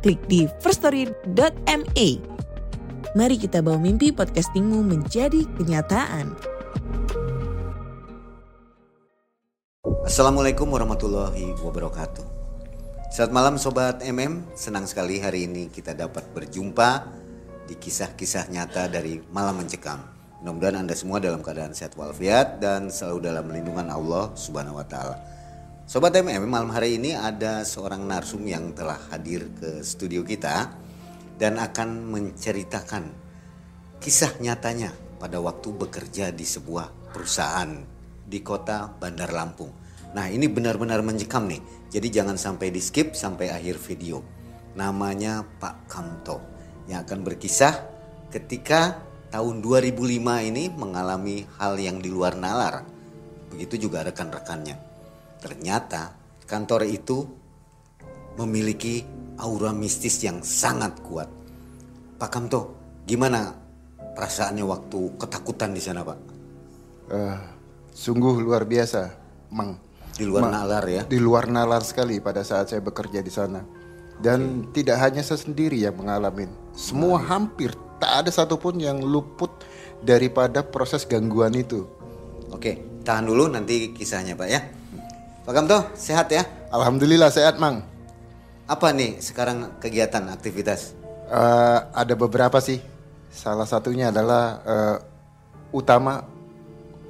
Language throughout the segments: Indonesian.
klik di firststory.me. Mari kita bawa mimpi podcastingmu menjadi kenyataan. Assalamualaikum warahmatullahi wabarakatuh. Selamat malam Sobat MM, senang sekali hari ini kita dapat berjumpa di kisah-kisah nyata dari malam mencekam. Mudah-mudahan Anda semua dalam keadaan sehat walafiat dan selalu dalam lindungan Allah Subhanahu wa taala. Sobat MM, malam hari ini ada seorang narsum yang telah hadir ke studio kita dan akan menceritakan kisah nyatanya pada waktu bekerja di sebuah perusahaan di kota Bandar Lampung. Nah, ini benar-benar mencekam nih. Jadi jangan sampai di skip sampai akhir video. Namanya Pak Kamto yang akan berkisah ketika tahun 2005 ini mengalami hal yang di luar nalar. Begitu juga rekan-rekannya. Ternyata kantor itu memiliki aura mistis yang sangat kuat. Pak Kamto, gimana perasaannya waktu ketakutan di sana, Pak? Uh, sungguh luar biasa, Mang. Di luar Ma nalar ya? Di luar nalar sekali pada saat saya bekerja di sana. Dan okay. tidak hanya saya sendiri yang mengalami. Semua nah. hampir tak ada satupun yang luput daripada proses gangguan itu. Oke, tahan dulu nanti kisahnya Pak ya. Pak Kamto, sehat ya? Alhamdulillah sehat, Mang. Apa nih sekarang kegiatan aktivitas? Uh, ada beberapa sih. Salah satunya adalah uh, utama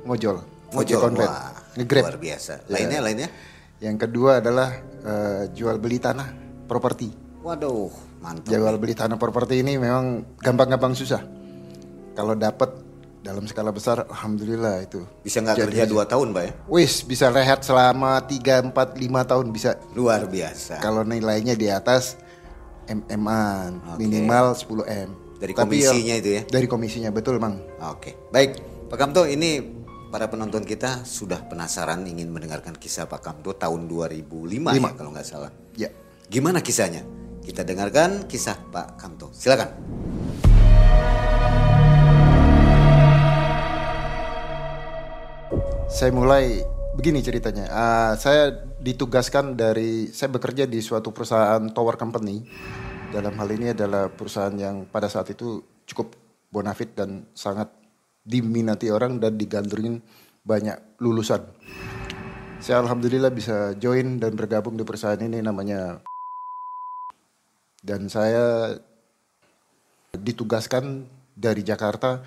ngojol. Ngojol, wah. Nge-grab. Luar biasa. Lainnya, ya. lainnya? Yang kedua adalah uh, jual beli tanah, properti. Waduh, mantap. Jual beli tanah properti ini memang gampang-gampang susah. Kalau dapat dalam skala besar, alhamdulillah itu. Bisa nggak kerja dua tahun, pak ya? Wis, bisa rehat selama 3, 4, 5 tahun bisa. Luar biasa. Kalau nilainya di atas MMA okay. minimal 10 m. Dari komisinya Tapi, itu ya? Dari komisinya betul, mang. Oke, okay. baik. Pak Kamto, ini para penonton kita sudah penasaran ingin mendengarkan kisah Pak Kamto tahun 2005 5. ya kalau nggak salah. Ya. Gimana kisahnya? Kita dengarkan kisah Pak Kamto. Silakan. Saya mulai begini ceritanya. Uh, saya ditugaskan dari saya bekerja di suatu perusahaan tower company. Dalam hal ini adalah perusahaan yang pada saat itu cukup bonafit dan sangat diminati orang dan digandrungin banyak lulusan. Saya alhamdulillah bisa join dan bergabung di perusahaan ini namanya dan saya ditugaskan dari Jakarta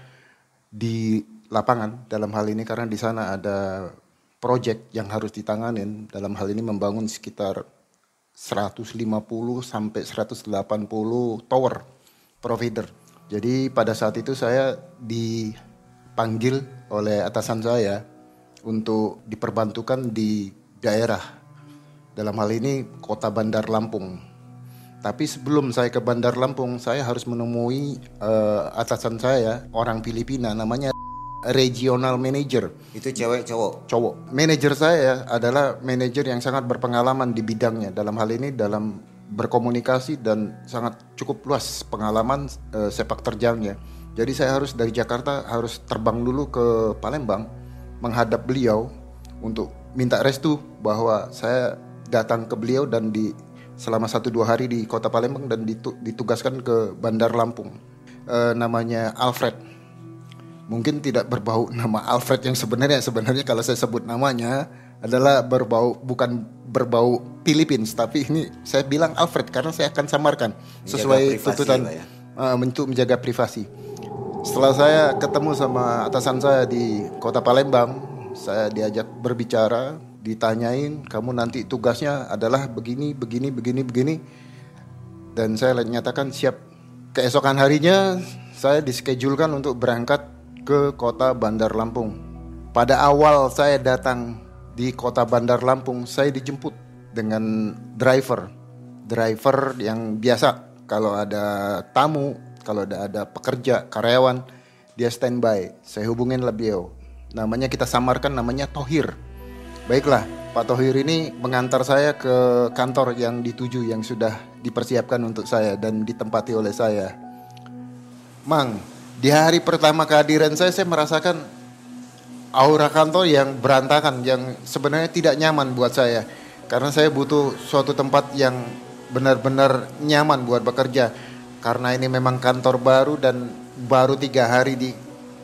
di lapangan dalam hal ini karena di sana ada proyek yang harus ditanganin dalam hal ini membangun sekitar 150 sampai 180 tower provider. Jadi pada saat itu saya di dipanggil oleh atasan saya untuk diperbantukan di daerah. Dalam hal ini kota Bandar Lampung. Tapi sebelum saya ke Bandar Lampung, saya harus menemui uh, atasan saya, orang Filipina, namanya regional manager. Itu cewek cowok? Cowok. Manager saya adalah manajer yang sangat berpengalaman di bidangnya. Dalam hal ini dalam berkomunikasi dan sangat cukup luas pengalaman uh, sepak terjangnya. Jadi saya harus dari Jakarta harus terbang dulu ke Palembang menghadap beliau untuk minta restu bahwa saya datang ke beliau dan di selama satu dua hari di kota Palembang dan ditugaskan ke Bandar Lampung. E, namanya Alfred. Mungkin tidak berbau nama Alfred yang sebenarnya sebenarnya kalau saya sebut namanya adalah berbau bukan berbau Philippines tapi ini saya bilang Alfred karena saya akan samarkan sesuai tuntutan ya. uh, untuk menjaga privasi. Setelah saya ketemu sama atasan saya di kota Palembang, saya diajak berbicara, ditanyain, kamu nanti tugasnya adalah begini, begini, begini, begini. Dan saya nyatakan siap. Keesokan harinya saya diskejulkan untuk berangkat ke kota Bandar Lampung. Pada awal saya datang di kota Bandar Lampung, saya dijemput dengan driver. Driver yang biasa kalau ada tamu, kalau ada ada pekerja, karyawan, dia standby. Saya hubungin beliau. Namanya kita samarkan namanya Tohir. Baiklah, Pak Tohir ini mengantar saya ke kantor yang dituju yang sudah dipersiapkan untuk saya dan ditempati oleh saya. Mang, di hari pertama kehadiran saya saya merasakan aura kantor yang berantakan yang sebenarnya tidak nyaman buat saya. Karena saya butuh suatu tempat yang benar-benar nyaman buat bekerja. Karena ini memang kantor baru dan baru tiga hari di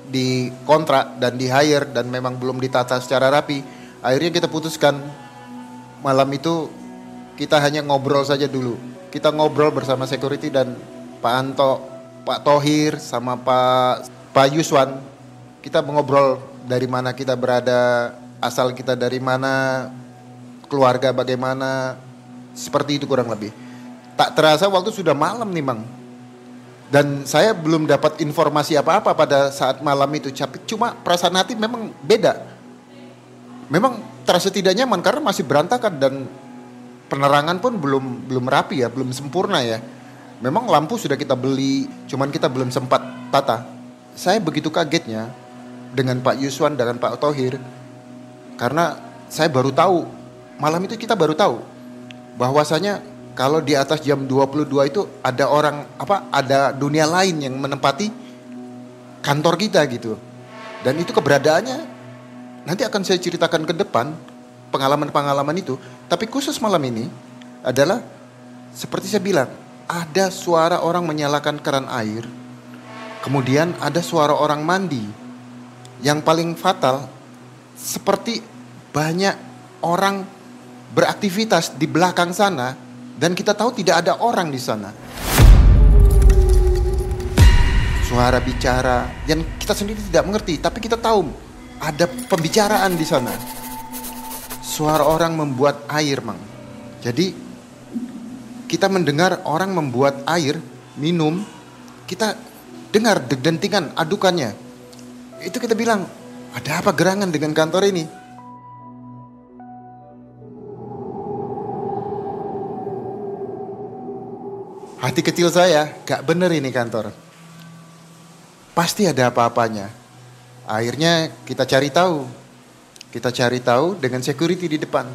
di kontrak dan di hire dan memang belum ditata secara rapi. Akhirnya kita putuskan malam itu kita hanya ngobrol saja dulu. Kita ngobrol bersama security dan Pak Anto Pak Tohir sama Pak Pak Yuswan kita mengobrol dari mana kita berada, asal kita dari mana, keluarga bagaimana, seperti itu kurang lebih. Tak terasa waktu sudah malam nih Bang. Dan saya belum dapat informasi apa-apa pada saat malam itu. Cuma perasaan hati memang beda. Memang terasa tidak nyaman karena masih berantakan dan penerangan pun belum belum rapi ya, belum sempurna ya. Memang lampu sudah kita beli, cuman kita belum sempat tata. Saya begitu kagetnya dengan Pak Yuswan dengan Pak Tohir karena saya baru tahu malam itu kita baru tahu bahwasanya kalau di atas jam 22 itu ada orang apa ada dunia lain yang menempati kantor kita gitu. Dan itu keberadaannya. Nanti akan saya ceritakan ke depan pengalaman-pengalaman itu. Tapi khusus malam ini adalah seperti saya bilang ada suara orang menyalakan keran air kemudian ada suara orang mandi yang paling fatal seperti banyak orang beraktivitas di belakang sana dan kita tahu tidak ada orang di sana. Suara bicara yang kita sendiri tidak mengerti, tapi kita tahu ada pembicaraan di sana. Suara orang membuat air, Mang. Jadi kita mendengar orang membuat air, minum, kita dengar dentingan adukannya itu kita bilang, ada apa gerangan dengan kantor ini? Hati kecil saya, gak bener ini kantor. Pasti ada apa-apanya. Akhirnya kita cari tahu. Kita cari tahu dengan security di depan.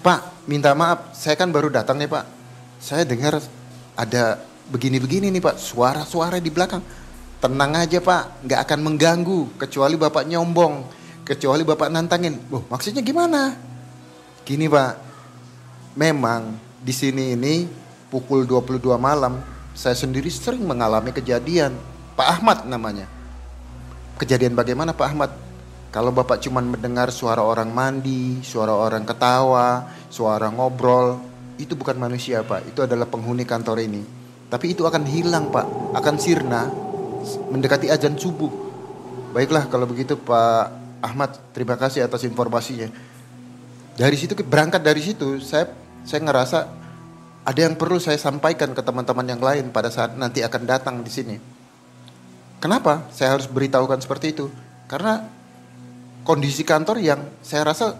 Pak, minta maaf, saya kan baru datang nih pak. Saya dengar ada begini-begini nih pak, suara-suara di belakang Tenang aja pak, nggak akan mengganggu kecuali bapak nyombong, kecuali bapak nantangin. Oh, maksudnya gimana? Gini pak, memang di sini ini pukul 22 malam saya sendiri sering mengalami kejadian. Pak Ahmad namanya. Kejadian bagaimana Pak Ahmad? Kalau Bapak cuma mendengar suara orang mandi, suara orang ketawa, suara ngobrol, itu bukan manusia Pak, itu adalah penghuni kantor ini. Tapi itu akan hilang Pak, akan sirna mendekati azan subuh. Baiklah kalau begitu Pak Ahmad, terima kasih atas informasinya. Dari situ berangkat dari situ saya saya ngerasa ada yang perlu saya sampaikan ke teman-teman yang lain pada saat nanti akan datang di sini. Kenapa saya harus beritahukan seperti itu? Karena kondisi kantor yang saya rasa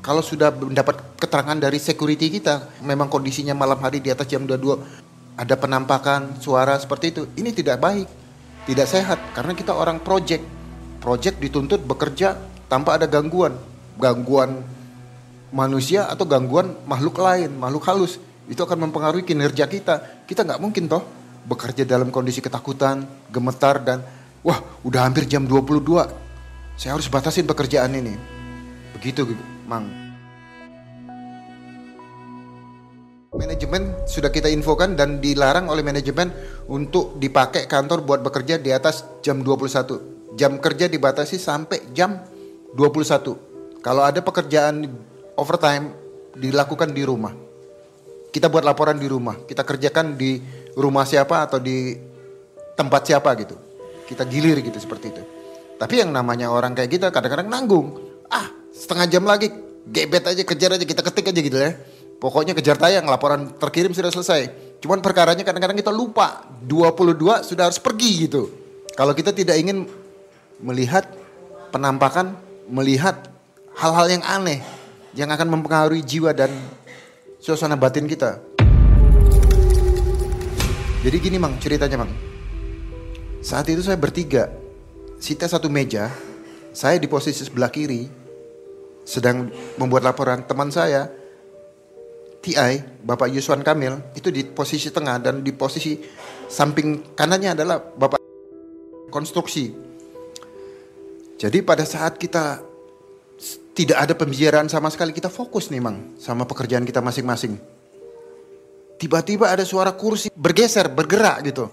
kalau sudah mendapat keterangan dari security kita, memang kondisinya malam hari di atas jam 22 ada penampakan suara seperti itu, ini tidak baik tidak sehat karena kita orang project. Project dituntut bekerja tanpa ada gangguan. Gangguan manusia atau gangguan makhluk lain, makhluk halus. Itu akan mempengaruhi kinerja kita. Kita nggak mungkin toh bekerja dalam kondisi ketakutan, gemetar dan wah udah hampir jam 22. Saya harus batasin pekerjaan ini. Begitu, Mang. Manajemen sudah kita infokan dan dilarang oleh manajemen untuk dipakai kantor buat bekerja di atas jam 21. Jam kerja dibatasi sampai jam 21. Kalau ada pekerjaan overtime dilakukan di rumah. Kita buat laporan di rumah. Kita kerjakan di rumah siapa atau di tempat siapa gitu. Kita gilir gitu seperti itu. Tapi yang namanya orang kayak kita kadang-kadang nanggung. Ah, setengah jam lagi gebet aja kejar aja kita ketik aja gitu ya Pokoknya kejar tayang, laporan terkirim sudah selesai. Cuman perkaranya kadang-kadang kita lupa, 22 sudah harus pergi gitu. Kalau kita tidak ingin melihat penampakan, melihat hal-hal yang aneh yang akan mempengaruhi jiwa dan suasana batin kita. Jadi gini mang ceritanya mang. Saat itu saya bertiga, Sita satu meja, saya di posisi sebelah kiri, sedang membuat laporan teman saya, TI, Bapak Yuswan Kamil, itu di posisi tengah dan di posisi samping kanannya adalah Bapak konstruksi. Jadi pada saat kita tidak ada pembicaraan sama sekali, kita fokus nih mang sama pekerjaan kita masing-masing. Tiba-tiba ada suara kursi bergeser, bergerak gitu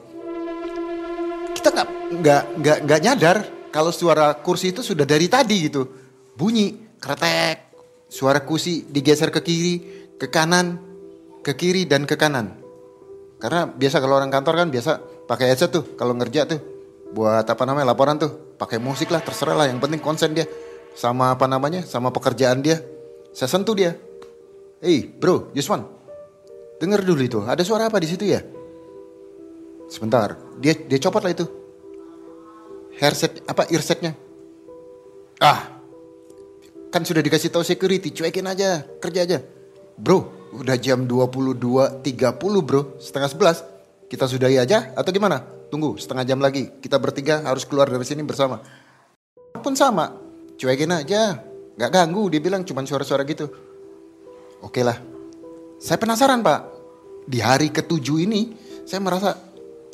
kita nggak nggak nggak nyadar kalau suara kursi itu sudah dari tadi gitu bunyi kretek. Suara kursi digeser ke kiri ke kanan ke kiri dan ke kanan. Karena biasa kalau orang kantor kan biasa pakai headset tuh kalau ngerja tuh. Buat apa namanya laporan tuh. Pakai musik lah terserah lah. Yang penting konsen dia. Sama apa namanya sama pekerjaan dia. Saya sentuh dia. Hey bro Yuswan denger dulu itu. Ada suara apa di situ ya? Sebentar, dia dia copot lah itu. Headset apa earsetnya. Ah. Kan sudah dikasih tahu security, cuekin aja, kerja aja. Bro, udah jam 22.30 bro, setengah 11. Kita sudahi aja atau gimana? Tunggu setengah jam lagi, kita bertiga harus keluar dari sini bersama. Pun sama, cuekin aja, gak ganggu. Dia bilang cuma suara-suara gitu. Oke lah, saya penasaran pak. Di hari ketujuh ini, saya merasa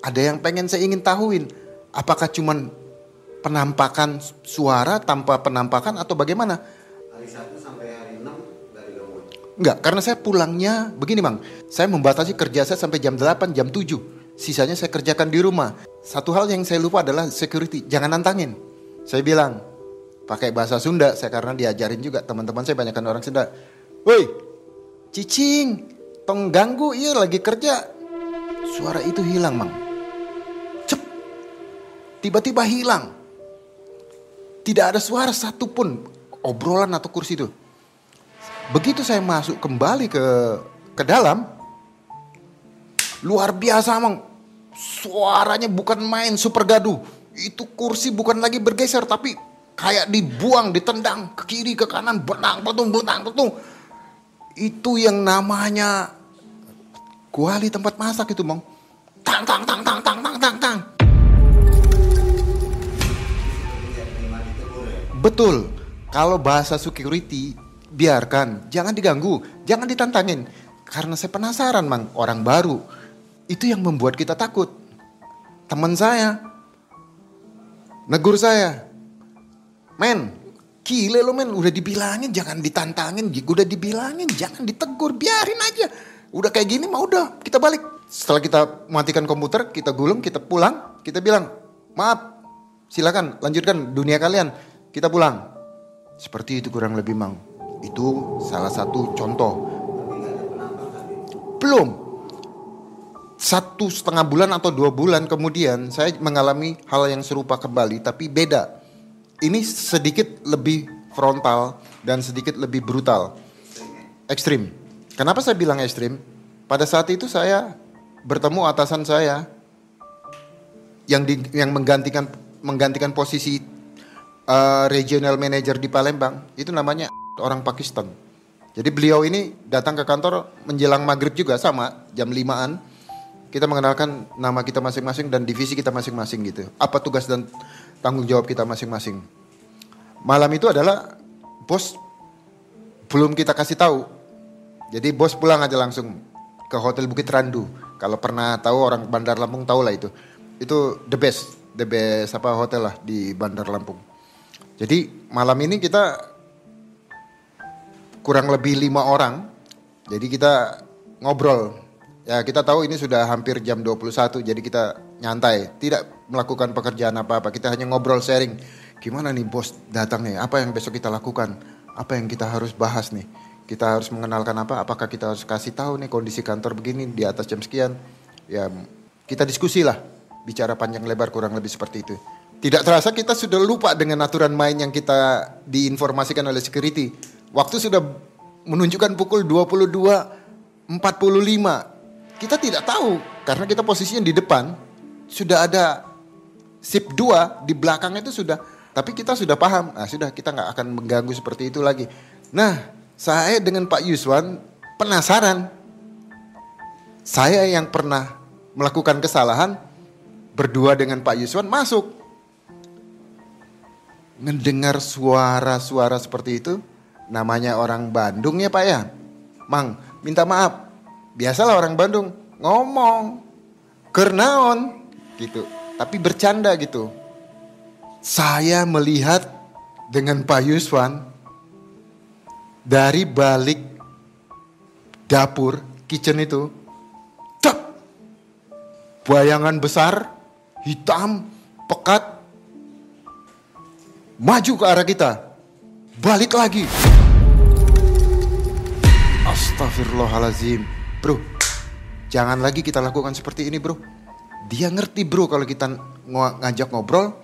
ada yang pengen saya ingin tahuin. Apakah cuman penampakan suara tanpa penampakan atau bagaimana? Enggak, karena saya pulangnya begini Bang. Saya membatasi kerja saya sampai jam 8, jam 7. Sisanya saya kerjakan di rumah. Satu hal yang saya lupa adalah security. Jangan nantangin. Saya bilang, pakai bahasa Sunda. Saya karena diajarin juga. Teman-teman saya banyakkan orang Sunda. Woi, cicing, tong ganggu iya lagi kerja. Suara itu hilang Bang tiba-tiba hilang. Tidak ada suara satupun obrolan atau kursi itu. Begitu saya masuk kembali ke ke dalam, luar biasa emang suaranya bukan main super gaduh. Itu kursi bukan lagi bergeser tapi kayak dibuang, ditendang ke kiri ke kanan, benang betung benang betung. Itu yang namanya kuali tempat masak itu, Bang. Tang tang tang tang tang tang tang tang. Betul. Kalau bahasa security biarkan, jangan diganggu, jangan ditantangin. Karena saya penasaran, Mang, orang baru. Itu yang membuat kita takut. Teman saya negur saya. Men, gile lo men, udah dibilangin jangan ditantangin, udah dibilangin jangan ditegur, biarin aja. Udah kayak gini mah udah, kita balik. Setelah kita matikan komputer, kita gulung, kita pulang, kita bilang, maaf, silakan lanjutkan dunia kalian kita pulang. Seperti itu kurang lebih mang. Itu salah satu contoh. Belum. Satu setengah bulan atau dua bulan kemudian saya mengalami hal yang serupa kembali tapi beda. Ini sedikit lebih frontal dan sedikit lebih brutal. Ekstrim. Kenapa saya bilang ekstrim? Pada saat itu saya bertemu atasan saya yang di, yang menggantikan menggantikan posisi uh, regional manager di Palembang itu namanya orang Pakistan. Jadi beliau ini datang ke kantor menjelang maghrib juga sama jam limaan. Kita mengenalkan nama kita masing-masing dan divisi kita masing-masing gitu. Apa tugas dan tanggung jawab kita masing-masing. Malam itu adalah bos belum kita kasih tahu. Jadi bos pulang aja langsung ke Hotel Bukit Randu. Kalau pernah tahu orang Bandar Lampung tahu lah itu. Itu the best, the best apa hotel lah di Bandar Lampung. Jadi malam ini kita kurang lebih lima orang. Jadi kita ngobrol. Ya kita tahu ini sudah hampir jam 21 jadi kita nyantai. Tidak melakukan pekerjaan apa-apa. Kita hanya ngobrol sharing. Gimana nih bos datang nih? Apa yang besok kita lakukan? Apa yang kita harus bahas nih? Kita harus mengenalkan apa? Apakah kita harus kasih tahu nih kondisi kantor begini di atas jam sekian? Ya kita diskusi lah. Bicara panjang lebar kurang lebih seperti itu. Tidak terasa kita sudah lupa dengan aturan main yang kita diinformasikan oleh security. Waktu sudah menunjukkan pukul 22.45. Kita tidak tahu karena kita posisinya di depan. Sudah ada sip 2 di belakang itu sudah. Tapi kita sudah paham. Nah sudah kita nggak akan mengganggu seperti itu lagi. Nah saya dengan Pak Yuswan penasaran. Saya yang pernah melakukan kesalahan berdua dengan Pak Yuswan masuk. Ngedengar suara-suara seperti itu, namanya orang Bandung ya Pak ya. Mang, minta maaf. Biasalah orang Bandung ngomong. Kernaon gitu. Tapi bercanda gitu. Saya melihat dengan Pak Yuswan dari balik dapur kitchen itu cep bayangan besar hitam pekat maju ke arah kita balik lagi Astagfirullahalazim bro jangan lagi kita lakukan seperti ini bro dia ngerti bro kalau kita ng ngajak ngobrol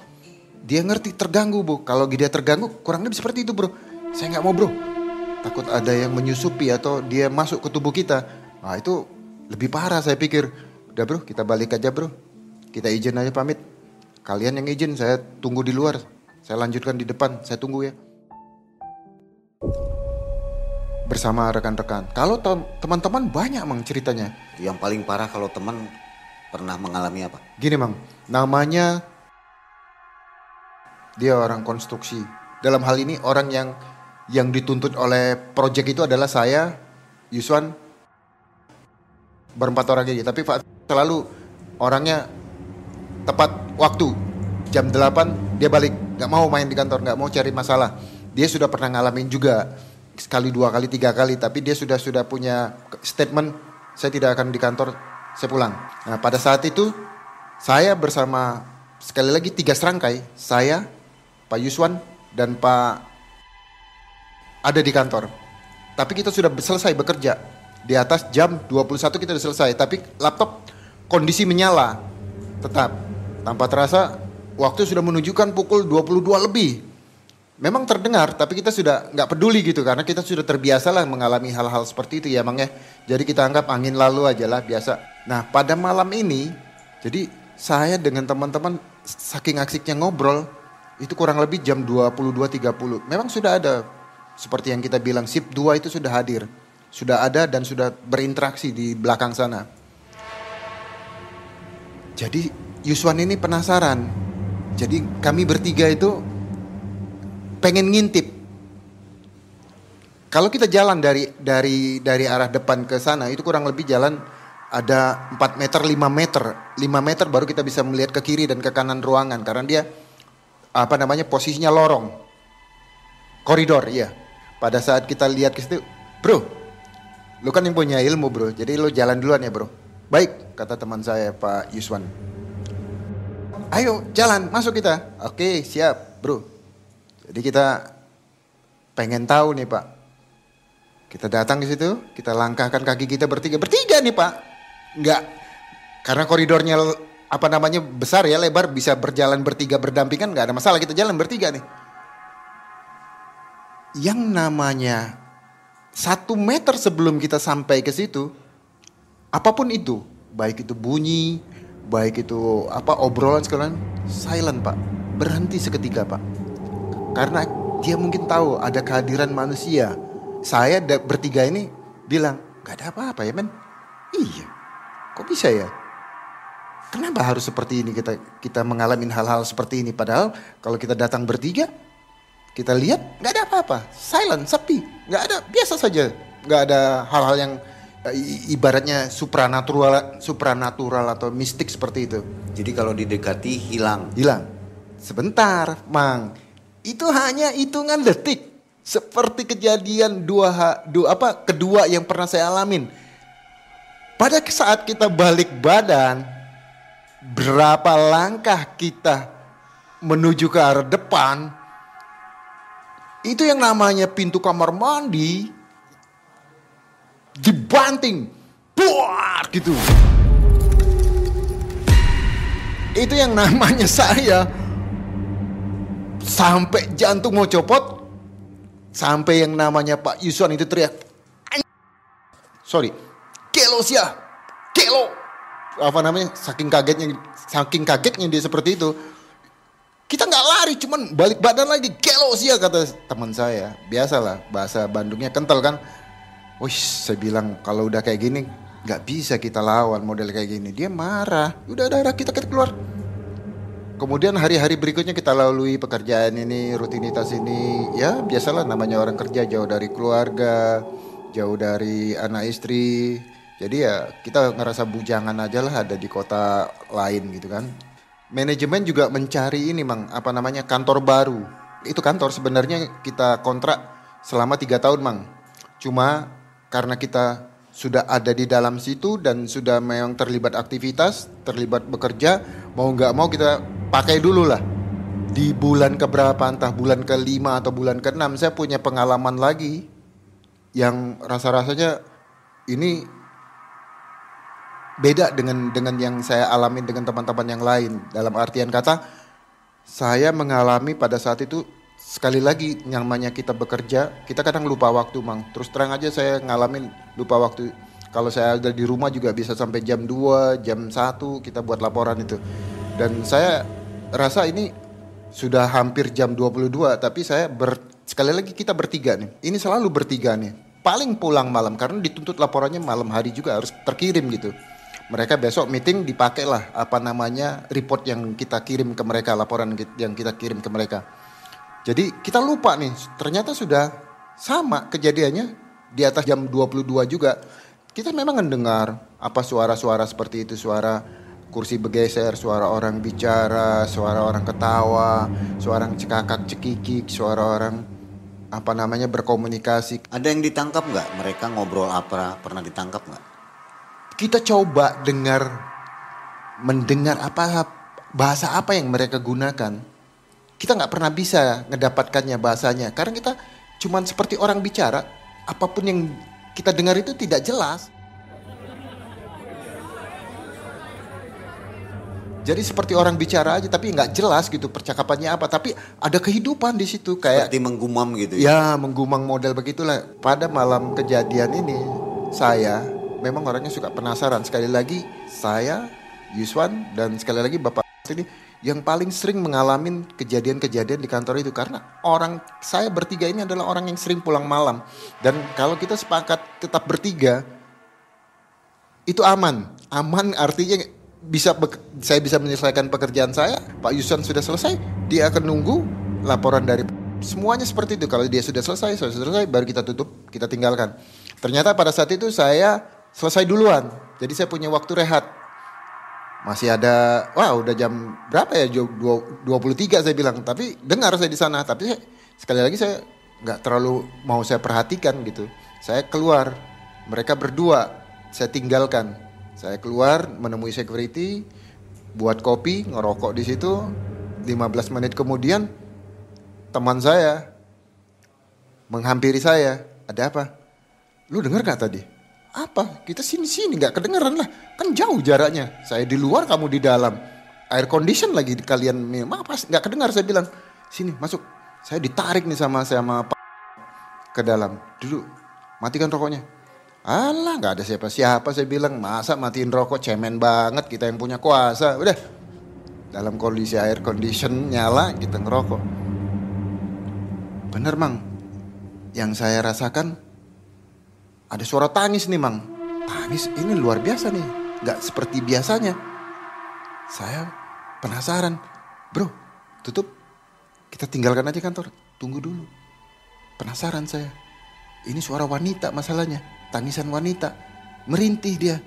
dia ngerti terganggu bu kalau dia terganggu kurang lebih seperti itu bro saya nggak mau bro takut ada yang menyusupi atau dia masuk ke tubuh kita. Nah itu lebih parah saya pikir. Udah bro kita balik aja bro. Kita izin aja pamit. Kalian yang izin saya tunggu di luar. Saya lanjutkan di depan. Saya tunggu ya. Bersama rekan-rekan. Kalau teman-teman banyak mang ceritanya. Yang paling parah kalau teman pernah mengalami apa? Gini mang. Namanya dia orang konstruksi. Dalam hal ini orang yang yang dituntut oleh proyek itu adalah saya, Yuswan, berempat orang aja. Tapi Pak selalu orangnya tepat waktu. Jam 8 dia balik, nggak mau main di kantor, nggak mau cari masalah. Dia sudah pernah ngalamin juga sekali dua kali tiga kali, tapi dia sudah sudah punya statement saya tidak akan di kantor, saya pulang. Nah pada saat itu saya bersama sekali lagi tiga serangkai, saya, Pak Yuswan dan Pak ada di kantor. Tapi kita sudah selesai bekerja. Di atas jam 21 kita sudah selesai. Tapi laptop kondisi menyala. Tetap. Tanpa terasa waktu sudah menunjukkan pukul 22 lebih. Memang terdengar, tapi kita sudah nggak peduli gitu karena kita sudah terbiasa lah mengalami hal-hal seperti itu ya, Mang ya. Jadi kita anggap angin lalu aja lah biasa. Nah pada malam ini, jadi saya dengan teman-teman saking asiknya ngobrol itu kurang lebih jam 22.30. Memang sudah ada seperti yang kita bilang, SIP 2 itu sudah hadir. Sudah ada dan sudah berinteraksi di belakang sana. Jadi Yuswan ini penasaran. Jadi kami bertiga itu pengen ngintip. Kalau kita jalan dari dari dari arah depan ke sana itu kurang lebih jalan ada 4 meter 5 meter 5 meter baru kita bisa melihat ke kiri dan ke kanan ruangan karena dia apa namanya posisinya lorong koridor ya pada saat kita lihat ke situ, bro, lu kan yang punya ilmu bro, jadi lu jalan duluan ya bro. Baik, kata teman saya Pak Yuswan. Ayo jalan, masuk kita. Oke, siap bro. Jadi kita pengen tahu nih Pak. Kita datang ke situ, kita langkahkan kaki kita bertiga. Bertiga nih Pak. Enggak, karena koridornya apa namanya besar ya lebar bisa berjalan bertiga berdampingan nggak ada masalah kita jalan bertiga nih yang namanya satu meter sebelum kita sampai ke situ, apa pun itu, baik itu bunyi, baik itu apa obrolan sekalian, silent pak, berhenti seketika pak, karena dia mungkin tahu ada kehadiran manusia. Saya bertiga ini bilang, gak ada apa-apa ya men. Iya, kok bisa ya? Kenapa harus seperti ini kita kita mengalami hal-hal seperti ini? Padahal kalau kita datang bertiga, kita lihat nggak ada apa-apa, silent, sepi, nggak ada, biasa saja, nggak ada hal-hal yang eh, ibaratnya supranatural, supranatural atau mistik seperti itu. Jadi kalau didekati hilang. Hilang. Sebentar, Mang. Itu hanya hitungan detik. Seperti kejadian dua, dua apa kedua yang pernah saya alamin. Pada saat kita balik badan, berapa langkah kita menuju ke arah depan, itu yang namanya pintu kamar mandi dibanting. Buar gitu. Itu yang namanya saya sampai jantung mau copot sampai yang namanya Pak Yuswan itu teriak sorry kelo sia kelo apa namanya saking kagetnya saking kagetnya dia seperti itu kita nggak lari, cuman balik badan lagi. Ya kata teman saya. Biasalah bahasa Bandungnya kental kan. Wih, saya bilang kalau udah kayak gini nggak bisa kita lawan model kayak gini. Dia marah. Udah ada kita kita keluar. Kemudian hari-hari berikutnya kita lalui pekerjaan ini, rutinitas ini. Ya biasalah namanya orang kerja jauh dari keluarga, jauh dari anak istri. Jadi ya kita ngerasa bujangan aja lah ada di kota lain gitu kan. Manajemen juga mencari ini mang apa namanya kantor baru. Itu kantor sebenarnya kita kontrak selama tiga tahun mang. Cuma karena kita sudah ada di dalam situ dan sudah memang terlibat aktivitas, terlibat bekerja, mau nggak mau kita pakai dulu lah. Di bulan keberapa, entah bulan kelima atau bulan keenam, saya punya pengalaman lagi yang rasa-rasanya ini beda dengan dengan yang saya alami dengan teman-teman yang lain. Dalam artian kata, saya mengalami pada saat itu sekali lagi namanya kita bekerja, kita kadang lupa waktu, Mang. Terus terang aja saya ngalamin lupa waktu. Kalau saya ada di rumah juga bisa sampai jam 2, jam 1 kita buat laporan itu. Dan saya rasa ini sudah hampir jam 22 tapi saya ber, sekali lagi kita bertiga nih. Ini selalu bertiga nih. Paling pulang malam karena dituntut laporannya malam hari juga harus terkirim gitu. Mereka besok meeting dipakailah apa namanya report yang kita kirim ke mereka, laporan yang kita kirim ke mereka. Jadi kita lupa nih, ternyata sudah sama kejadiannya di atas jam 22 juga. Kita memang mendengar apa suara-suara seperti itu, suara kursi bergeser, suara orang bicara, suara orang ketawa, suara orang cekakak cekikik, suara orang apa namanya berkomunikasi. Ada yang ditangkap nggak? Mereka ngobrol apa? Pernah ditangkap nggak? Kita coba dengar, mendengar apa bahasa apa yang mereka gunakan. Kita nggak pernah bisa ngedapatkannya bahasanya karena kita cuman seperti orang bicara. Apa pun yang kita dengar itu tidak jelas. Jadi seperti orang bicara aja tapi nggak jelas gitu percakapannya apa. Tapi ada kehidupan di situ kayak Seperti menggumam gitu ya menggumang model begitulah. Pada malam kejadian ini saya memang orangnya suka penasaran. Sekali lagi saya Yuswan dan sekali lagi Bapak ini yang paling sering mengalami kejadian-kejadian di kantor itu karena orang saya bertiga ini adalah orang yang sering pulang malam dan kalau kita sepakat tetap bertiga itu aman aman artinya bisa saya bisa menyelesaikan pekerjaan saya, Pak Yuson sudah selesai, dia akan nunggu laporan dari semuanya seperti itu. Kalau dia sudah selesai, sudah selesai, baru kita tutup, kita tinggalkan. Ternyata pada saat itu saya selesai duluan, jadi saya punya waktu rehat. Masih ada, wah udah jam berapa ya? 23 saya bilang. Tapi dengar saya di sana. Tapi saya, sekali lagi saya nggak terlalu mau saya perhatikan gitu. Saya keluar, mereka berdua saya tinggalkan saya keluar menemui security, buat kopi, ngerokok di situ. 15 menit kemudian teman saya menghampiri saya. Ada apa? Lu dengar gak tadi? Apa? Kita sini-sini gak kedengeran lah. Kan jauh jaraknya. Saya di luar, kamu di dalam. Air condition lagi kalian. Apa? Gak kedengar saya bilang. Sini masuk. Saya ditarik nih sama sama Pak ke dalam. Duduk. Matikan rokoknya Alah nggak ada siapa-siapa saya bilang masa matiin rokok cemen banget kita yang punya kuasa udah dalam kondisi air condition nyala kita ngerokok bener mang yang saya rasakan ada suara tangis nih mang. Tangis? Ini luar biasa nih. Nggak seperti biasanya. Saya penasaran. Bro tutup. Kita tinggalkan aja kantor. Tunggu dulu. Penasaran saya. Ini suara wanita masalahnya. Tangisan wanita, merintih dia.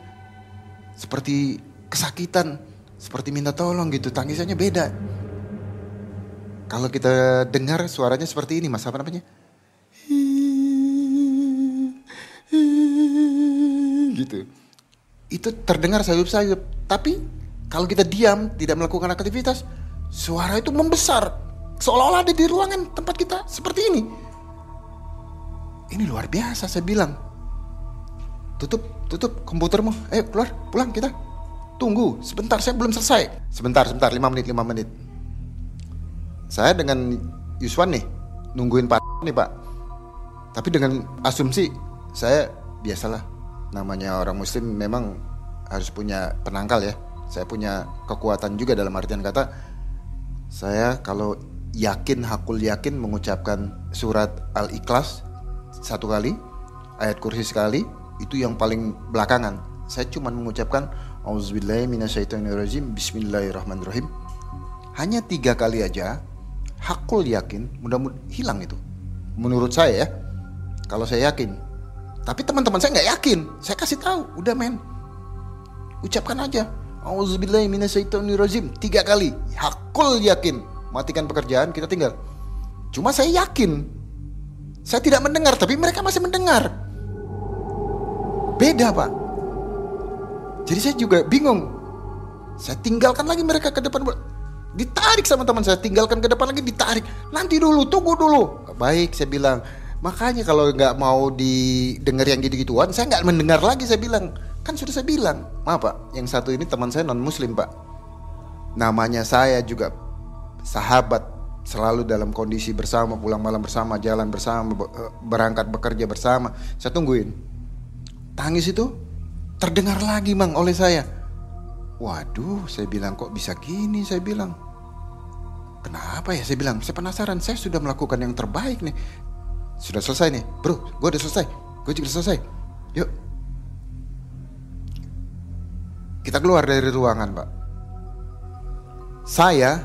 Seperti kesakitan, seperti minta tolong gitu, tangisannya beda. Kalau kita dengar suaranya seperti ini, Mas, apa namanya? Gitu. Itu terdengar sayup-sayup, tapi kalau kita diam, tidak melakukan aktivitas, suara itu membesar. Seolah-olah ada di ruangan tempat kita seperti ini. Ini luar biasa saya bilang. Tutup tutup komputermu. Eh keluar pulang kita. Tunggu sebentar saya belum selesai. Sebentar sebentar lima menit lima menit. Saya dengan Yuswan nih nungguin Pak nih Pak. Tapi dengan asumsi saya biasalah namanya orang muslim memang harus punya penangkal ya. Saya punya kekuatan juga dalam artian kata saya kalau yakin hakul yakin mengucapkan surat al-ikhlas satu kali ayat kursi sekali itu yang paling belakangan. Saya cuma mengucapkan Bismillahirrahmanirrahim. Hanya tiga kali aja Hakul yakin mudah-mudahan hilang itu. Menurut saya ya Kalau saya yakin Tapi teman-teman saya nggak yakin Saya kasih tahu Udah men Ucapkan aja Auzubillahiminasyaitonirrajim Tiga kali Hakul yakin Matikan pekerjaan kita tinggal Cuma saya yakin Saya tidak mendengar Tapi mereka masih mendengar Beda pak jadi saya juga bingung. Saya tinggalkan lagi mereka ke depan. Ditarik sama teman saya, tinggalkan ke depan lagi ditarik. Nanti dulu, tunggu dulu. Baik, saya bilang. Makanya kalau nggak mau didengar yang gitu-gituan, saya nggak mendengar lagi. Saya bilang, kan sudah saya bilang. Maaf pak, yang satu ini teman saya non Muslim pak. Namanya saya juga sahabat, selalu dalam kondisi bersama, pulang malam bersama, jalan bersama, eh, berangkat bekerja bersama. Saya tungguin. Tangis itu terdengar lagi mang oleh saya. Waduh, saya bilang kok bisa gini, saya bilang. Kenapa ya? Saya bilang, saya penasaran, saya sudah melakukan yang terbaik nih. Sudah selesai nih, bro, gue udah selesai. Gue juga selesai. Yuk. Kita keluar dari ruangan, Pak. Saya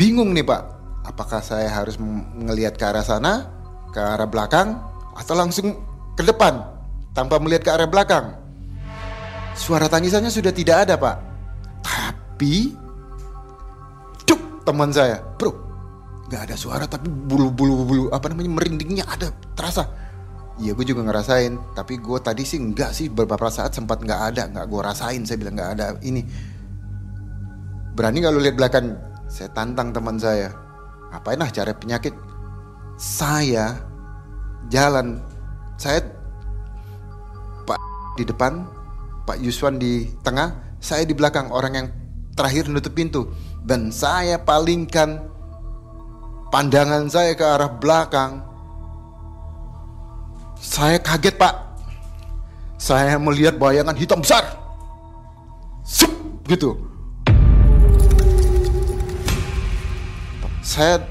bingung nih, Pak. Apakah saya harus melihat ke arah sana, ke arah belakang, atau langsung ke depan tanpa melihat ke arah belakang. Suara tangisannya sudah tidak ada pak. Tapi, cuk teman saya, bro, nggak ada suara tapi bulu-bulu bulu apa namanya merindingnya ada terasa. Iya gue juga ngerasain, tapi gue tadi sih enggak sih beberapa saat sempat nggak ada, nggak gue rasain. Saya bilang nggak ada ini. Berani nggak lu lihat belakang? Saya tantang teman saya. Apain lah cari penyakit? Saya jalan saya Pak di depan, Pak Yuswan di tengah, saya di belakang orang yang terakhir nutup pintu dan saya palingkan pandangan saya ke arah belakang. Saya kaget, Pak. Saya melihat bayangan hitam besar. Sup, gitu. Saya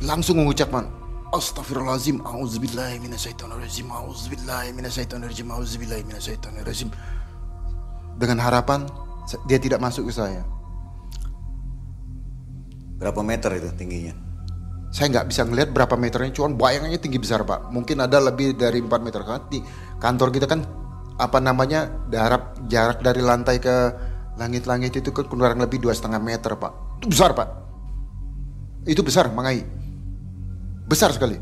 langsung mengucapkan Astaghfirullahaladzim A'udzubillahi minasyaitonirrajim A'udzubillahi minasyaitonirrajim A'udzubillahi minasyaitonirrajim Dengan harapan Dia tidak masuk ke saya Berapa meter itu tingginya? Saya nggak bisa ngelihat berapa meternya Cuman bayangannya tinggi besar pak Mungkin ada lebih dari 4 meter kan di Kantor kita kan Apa namanya Jarak, jarak dari lantai ke Langit-langit itu kan kurang lebih dua setengah meter pak Itu besar pak Itu besar Mangai besar sekali.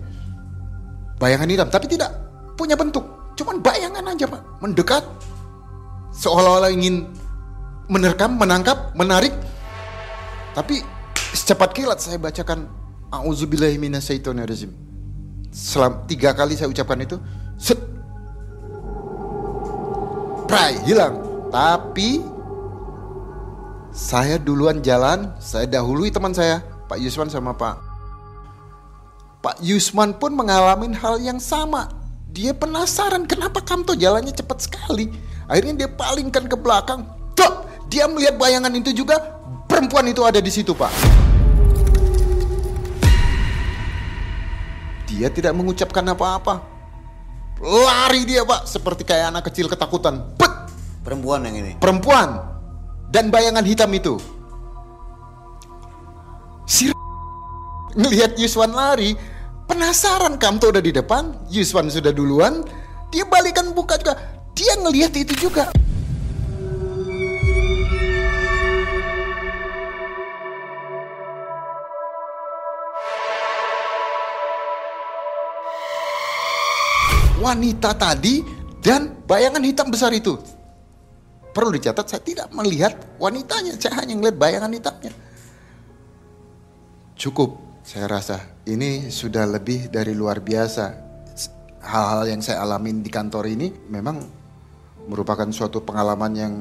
Bayangan hitam, tapi tidak punya bentuk. Cuman bayangan aja pak, mendekat, seolah-olah ingin menerkam, menangkap, menarik. Tapi secepat kilat saya bacakan Auzubillahiminasyaitonirrajim. Selam tiga kali saya ucapkan itu, set, pray hilang. Tapi saya duluan jalan, saya dahului teman saya, Pak Yuswan sama Pak Pak Yusman pun mengalami hal yang sama. Dia penasaran kenapa Kamto jalannya cepat sekali. Akhirnya dia palingkan ke belakang. Tuh, dia melihat bayangan itu juga. Perempuan itu ada di situ, Pak. Dia tidak mengucapkan apa-apa. Lari dia, Pak, seperti kayak anak kecil ketakutan. Pet! Perempuan yang ini. Perempuan dan bayangan hitam itu. Si ngelihat Yuswan lari, penasaran Kamto udah di depan, Yuswan sudah duluan, dia balikan buka juga, dia ngelihat itu juga. Wanita tadi dan bayangan hitam besar itu. Perlu dicatat, saya tidak melihat wanitanya, saya hanya melihat bayangan hitamnya. Cukup saya rasa ini sudah lebih dari luar biasa. Hal-hal yang saya alamin di kantor ini memang merupakan suatu pengalaman yang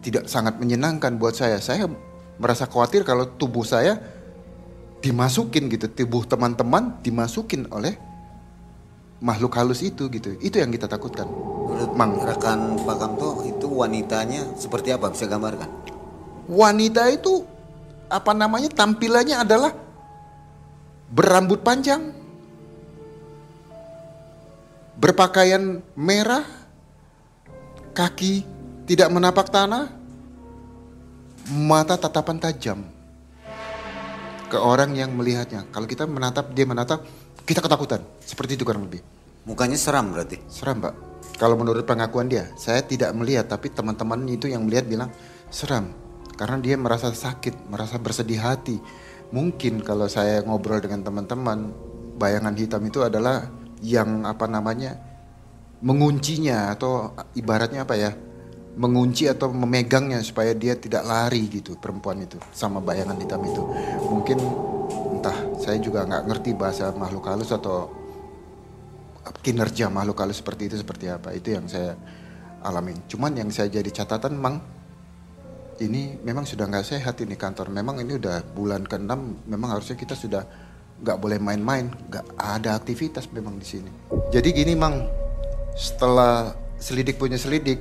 tidak sangat menyenangkan buat saya. Saya merasa khawatir kalau tubuh saya dimasukin gitu, tubuh teman-teman dimasukin oleh makhluk halus itu gitu. Itu yang kita takutkan. Menurut Mang. rekan Pak Kamto itu wanitanya seperti apa bisa gambarkan? Wanita itu apa namanya tampilannya adalah berambut panjang, berpakaian merah, kaki tidak menapak tanah, mata tatapan tajam ke orang yang melihatnya. Kalau kita menatap, dia menatap, kita ketakutan. Seperti itu kurang lebih. Mukanya seram berarti. Seram, Pak. Kalau menurut pengakuan dia, saya tidak melihat, tapi teman-teman itu yang melihat bilang seram. Karena dia merasa sakit, merasa bersedih hati. Mungkin kalau saya ngobrol dengan teman-teman, bayangan hitam itu adalah yang apa namanya menguncinya atau ibaratnya apa ya mengunci atau memegangnya supaya dia tidak lari gitu perempuan itu sama bayangan hitam itu mungkin entah saya juga nggak ngerti bahasa makhluk halus atau kinerja makhluk halus seperti itu seperti apa. Itu yang saya alamin. Cuman yang saya jadi catatan mang ini memang sudah nggak sehat ini kantor. Memang ini udah bulan ke-6 memang harusnya kita sudah nggak boleh main-main. Nggak ada aktivitas memang di sini. Jadi gini mang setelah selidik punya selidik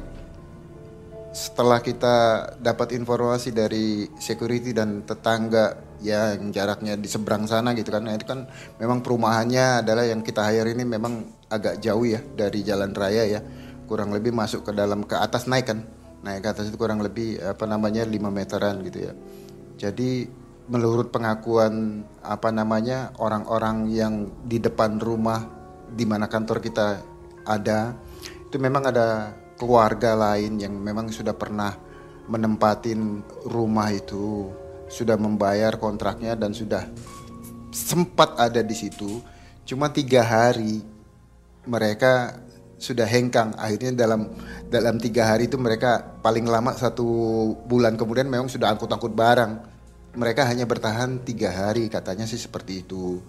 setelah kita dapat informasi dari security dan tetangga yang jaraknya di seberang sana gitu kan. Nah, itu kan memang perumahannya adalah yang kita hire ini memang agak jauh ya dari jalan raya ya. Kurang lebih masuk ke dalam ke atas naik kan. Naik ke atas itu kurang lebih apa namanya 5 meteran gitu ya. Jadi menurut pengakuan apa namanya orang-orang yang di depan rumah di mana kantor kita ada itu memang ada keluarga lain yang memang sudah pernah menempatin rumah itu sudah membayar kontraknya dan sudah sempat ada di situ. Cuma tiga hari mereka sudah hengkang. Akhirnya dalam dalam tiga hari itu mereka paling lama satu bulan kemudian memang sudah angkut-angkut barang. Mereka hanya bertahan tiga hari katanya sih seperti itu.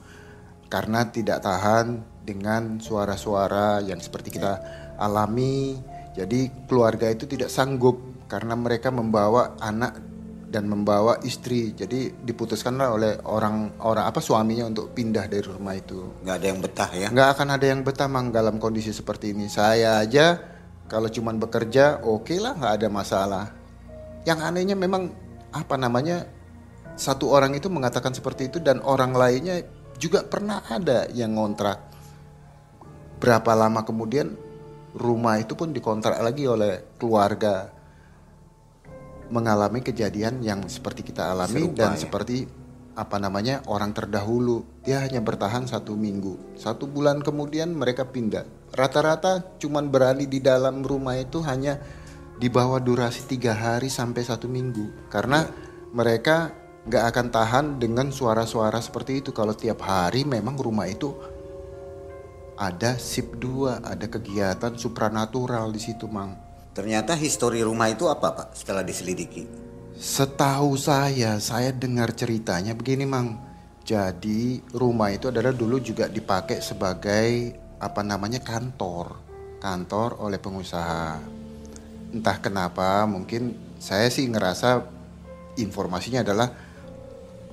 Karena tidak tahan dengan suara-suara yang seperti kita alami. Jadi keluarga itu tidak sanggup karena mereka membawa anak dan membawa istri. Jadi diputuskanlah oleh orang orang apa suaminya untuk pindah dari rumah itu. Nggak ada yang betah ya? Nggak akan ada yang betah mang dalam kondisi seperti ini. Saya aja kalau cuman bekerja oke okay lah nggak ada masalah. Yang anehnya memang apa namanya satu orang itu mengatakan seperti itu dan orang lainnya juga pernah ada yang ngontrak. Berapa lama kemudian rumah itu pun dikontrak lagi oleh keluarga mengalami kejadian yang seperti kita alami Serupa, dan ya? seperti apa namanya orang terdahulu. Dia hanya bertahan satu minggu. Satu bulan kemudian mereka pindah. Rata-rata cuman berani di dalam rumah itu hanya di bawah durasi tiga hari sampai satu minggu. Karena mereka nggak akan tahan dengan suara-suara seperti itu. Kalau tiap hari memang rumah itu ada sip 2 ada kegiatan supranatural di situ mang ternyata histori rumah itu apa pak setelah diselidiki Setahu saya, saya dengar ceritanya begini, Mang. Jadi, rumah itu adalah dulu juga dipakai sebagai apa namanya kantor, kantor oleh pengusaha. Entah kenapa, mungkin saya sih ngerasa informasinya adalah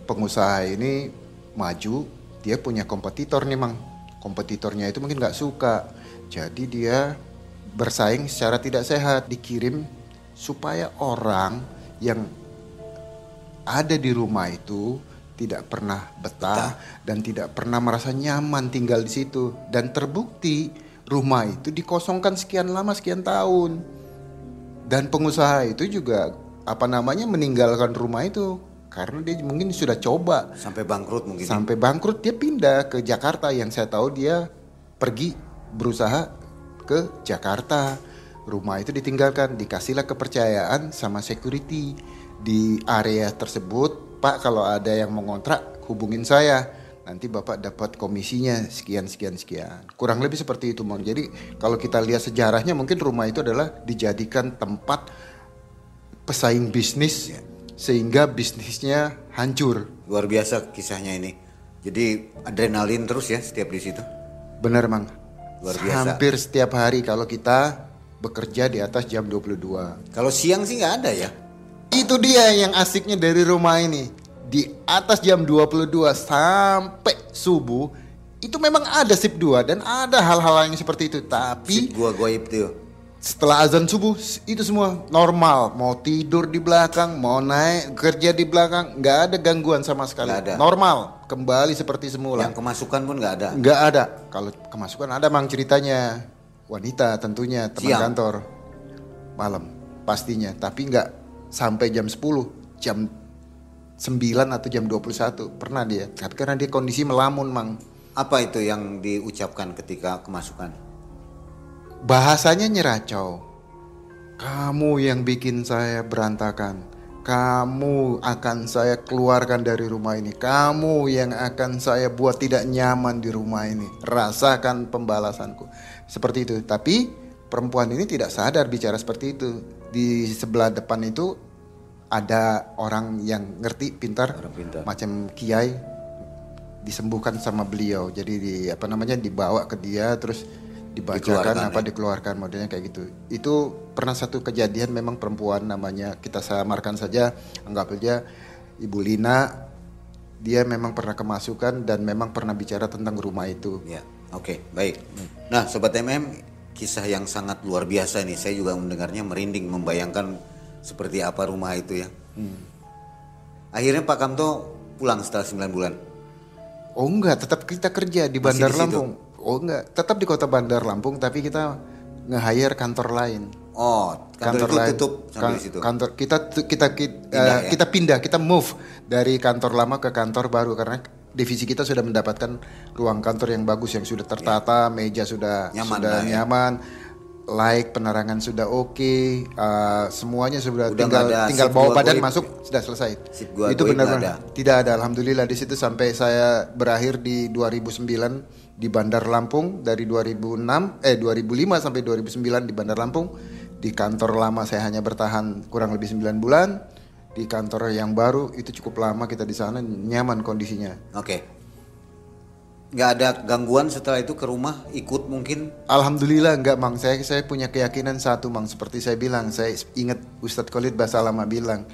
pengusaha ini maju, dia punya kompetitor nih, Mang. Kompetitornya itu mungkin nggak suka, jadi dia bersaing secara tidak sehat, dikirim supaya orang yang ada di rumah itu tidak pernah betah dan tidak pernah merasa nyaman tinggal di situ. Dan terbukti rumah itu dikosongkan sekian lama sekian tahun. Dan pengusaha itu juga apa namanya meninggalkan rumah itu karena dia mungkin sudah coba. Sampai bangkrut mungkin. Sampai bangkrut dia pindah ke Jakarta. Yang saya tahu dia pergi berusaha ke Jakarta. Rumah itu ditinggalkan dikasihlah kepercayaan sama security di area tersebut. Pak kalau ada yang mau ngontrak hubungin saya. Nanti Bapak dapat komisinya. Sekian sekian sekian. Kurang lebih seperti itu Mon. Jadi kalau kita lihat sejarahnya mungkin rumah itu adalah dijadikan tempat pesaing bisnis sehingga bisnisnya hancur. Luar biasa kisahnya ini. Jadi adrenalin terus ya setiap di situ. Benar Mang Luar biasa. hampir setiap hari kalau kita bekerja di atas jam 22 kalau siang sih nggak ada ya Itu dia yang asiknya dari rumah ini. Di atas jam 22 sampai subuh itu memang ada sip 2 dan ada hal-hal yang seperti itu. Tapi gua goib tuh setelah azan subuh itu semua normal. Mau tidur di belakang, mau naik kerja di belakang, nggak ada gangguan sama sekali. Ada. Normal, kembali seperti semula. yang kemasukan pun nggak ada Nggak ada. Kalau kemasukan ada mang ceritanya. wanita tentunya teman Siang. kantor malam pastinya tapi nggak sampai jam 10 jam 9 atau jam 21 pernah dia tapi karena dia kondisi melamun mang Apa itu yang diucapkan ketika kemasukan? bahasanya nyeracau kamu yang bikin saya berantakan kamu akan saya keluarkan dari rumah ini. Kamu yang akan saya buat tidak nyaman di rumah ini. Rasakan pembalasanku. Seperti itu. Tapi perempuan ini tidak sadar bicara seperti itu. Di sebelah depan itu ada orang yang ngerti pintar, Orang pintar. macam kiai. Disembuhkan sama beliau. Jadi di apa namanya dibawa ke dia terus dibacakan Dikeluarkan, apa ya? dikeluarkan modelnya kayak gitu itu pernah satu kejadian memang perempuan namanya kita samarkan saja anggap aja ibu Lina dia memang pernah kemasukan dan memang pernah bicara tentang rumah itu Ya, oke, baik. Nah, sobat MM, kisah yang sangat luar biasa nih. Saya juga mendengarnya merinding, membayangkan seperti apa rumah itu ya. Akhirnya Pak Kamto pulang setelah 9 bulan. oh enggak tetap kita kerja di Masih Bandar di? Lampung oh enggak tetap di kota Bandar Lampung tapi kita nge-hire kantor lain Oh, kantor, itu tutup sampai kan- di situ. kantor kita kita kita, Pindah eh, ya? kita pindah kita move dari kantor lama ke kantor baru karena divisi kita sudah mendapatkan ruang kantor yang bagus yang sudah tertata meja sudah. Nyaman sudah lah ya. nyaman light penerangan sudah oke eh, semuanya sudah Udah tinggal ada tinggal bawa badan goib. masuk sudah selesai gua itu goib benar nggak ada. tidak ada alhamdulillah di situ sampai saya berakhir di 2009 di Bandar Lampung dari 2006 eh 2005 sampai 2009 di Bandar Lampung. Di kantor lama saya hanya bertahan kurang lebih 9 bulan. Di kantor yang baru itu cukup lama kita di sana nyaman kondisinya. Oke. Nggak ada gangguan setelah itu ke rumah ikut mungkin? Alhamdulillah enggak Mang. Saya saya punya keyakinan satu Mang. Seperti saya bilang saya ingat Ustadz Khalid Basalamah bilang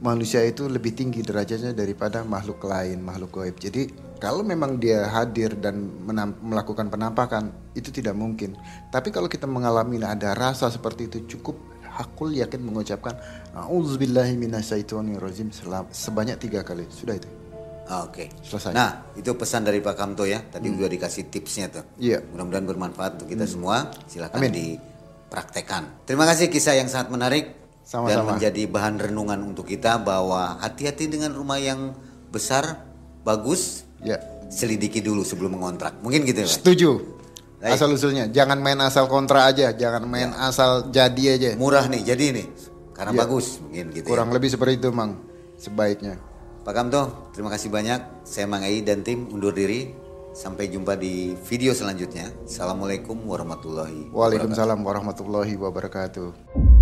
manusia itu lebih tinggi derajatnya daripada makhluk lain makhluk gaib jadi kalau memang dia hadir dan menam- melakukan penampakan itu tidak mungkin tapi kalau kita mengalami ada rasa seperti itu cukup hakul yakin mengucapkan auzubillahi minasyaitonirrajim sebanyak tiga kali sudah itu Ah, Oke. Selesai. Nah, itu pesan dari Pak Kamto ya. Tadi udah dikasih tipsnya tuh. Iya. Mudah-mudahan bermanfaat untuk kita semua. Silakan Amin. dipraktekkan. Terima kasih kisah yang sangat menarik dan Sama-sama. menjadi bahan renungan untuk kita bahwa hati-hati dengan rumah yang besar, bagus, ya selidiki dulu sebelum mengontrak. Mungkin gitu ya. Setuju Baik. asal usulnya jangan main asal kontra aja jangan main asal jadi aja Murah nih, jadi nih. Karena Iya. bagus, mungkin gitu kurang ya. lebih seperti itu mang sebaiknya Pak Kamto, terima kasih banyak. Saya Mang Ai dan tim undur diri. Sampai jumpa di video selanjutnya. Assalamualaikum warahmatullahi wabarakatuh. Waalaikumsalam warahmatullahi wabarakatuh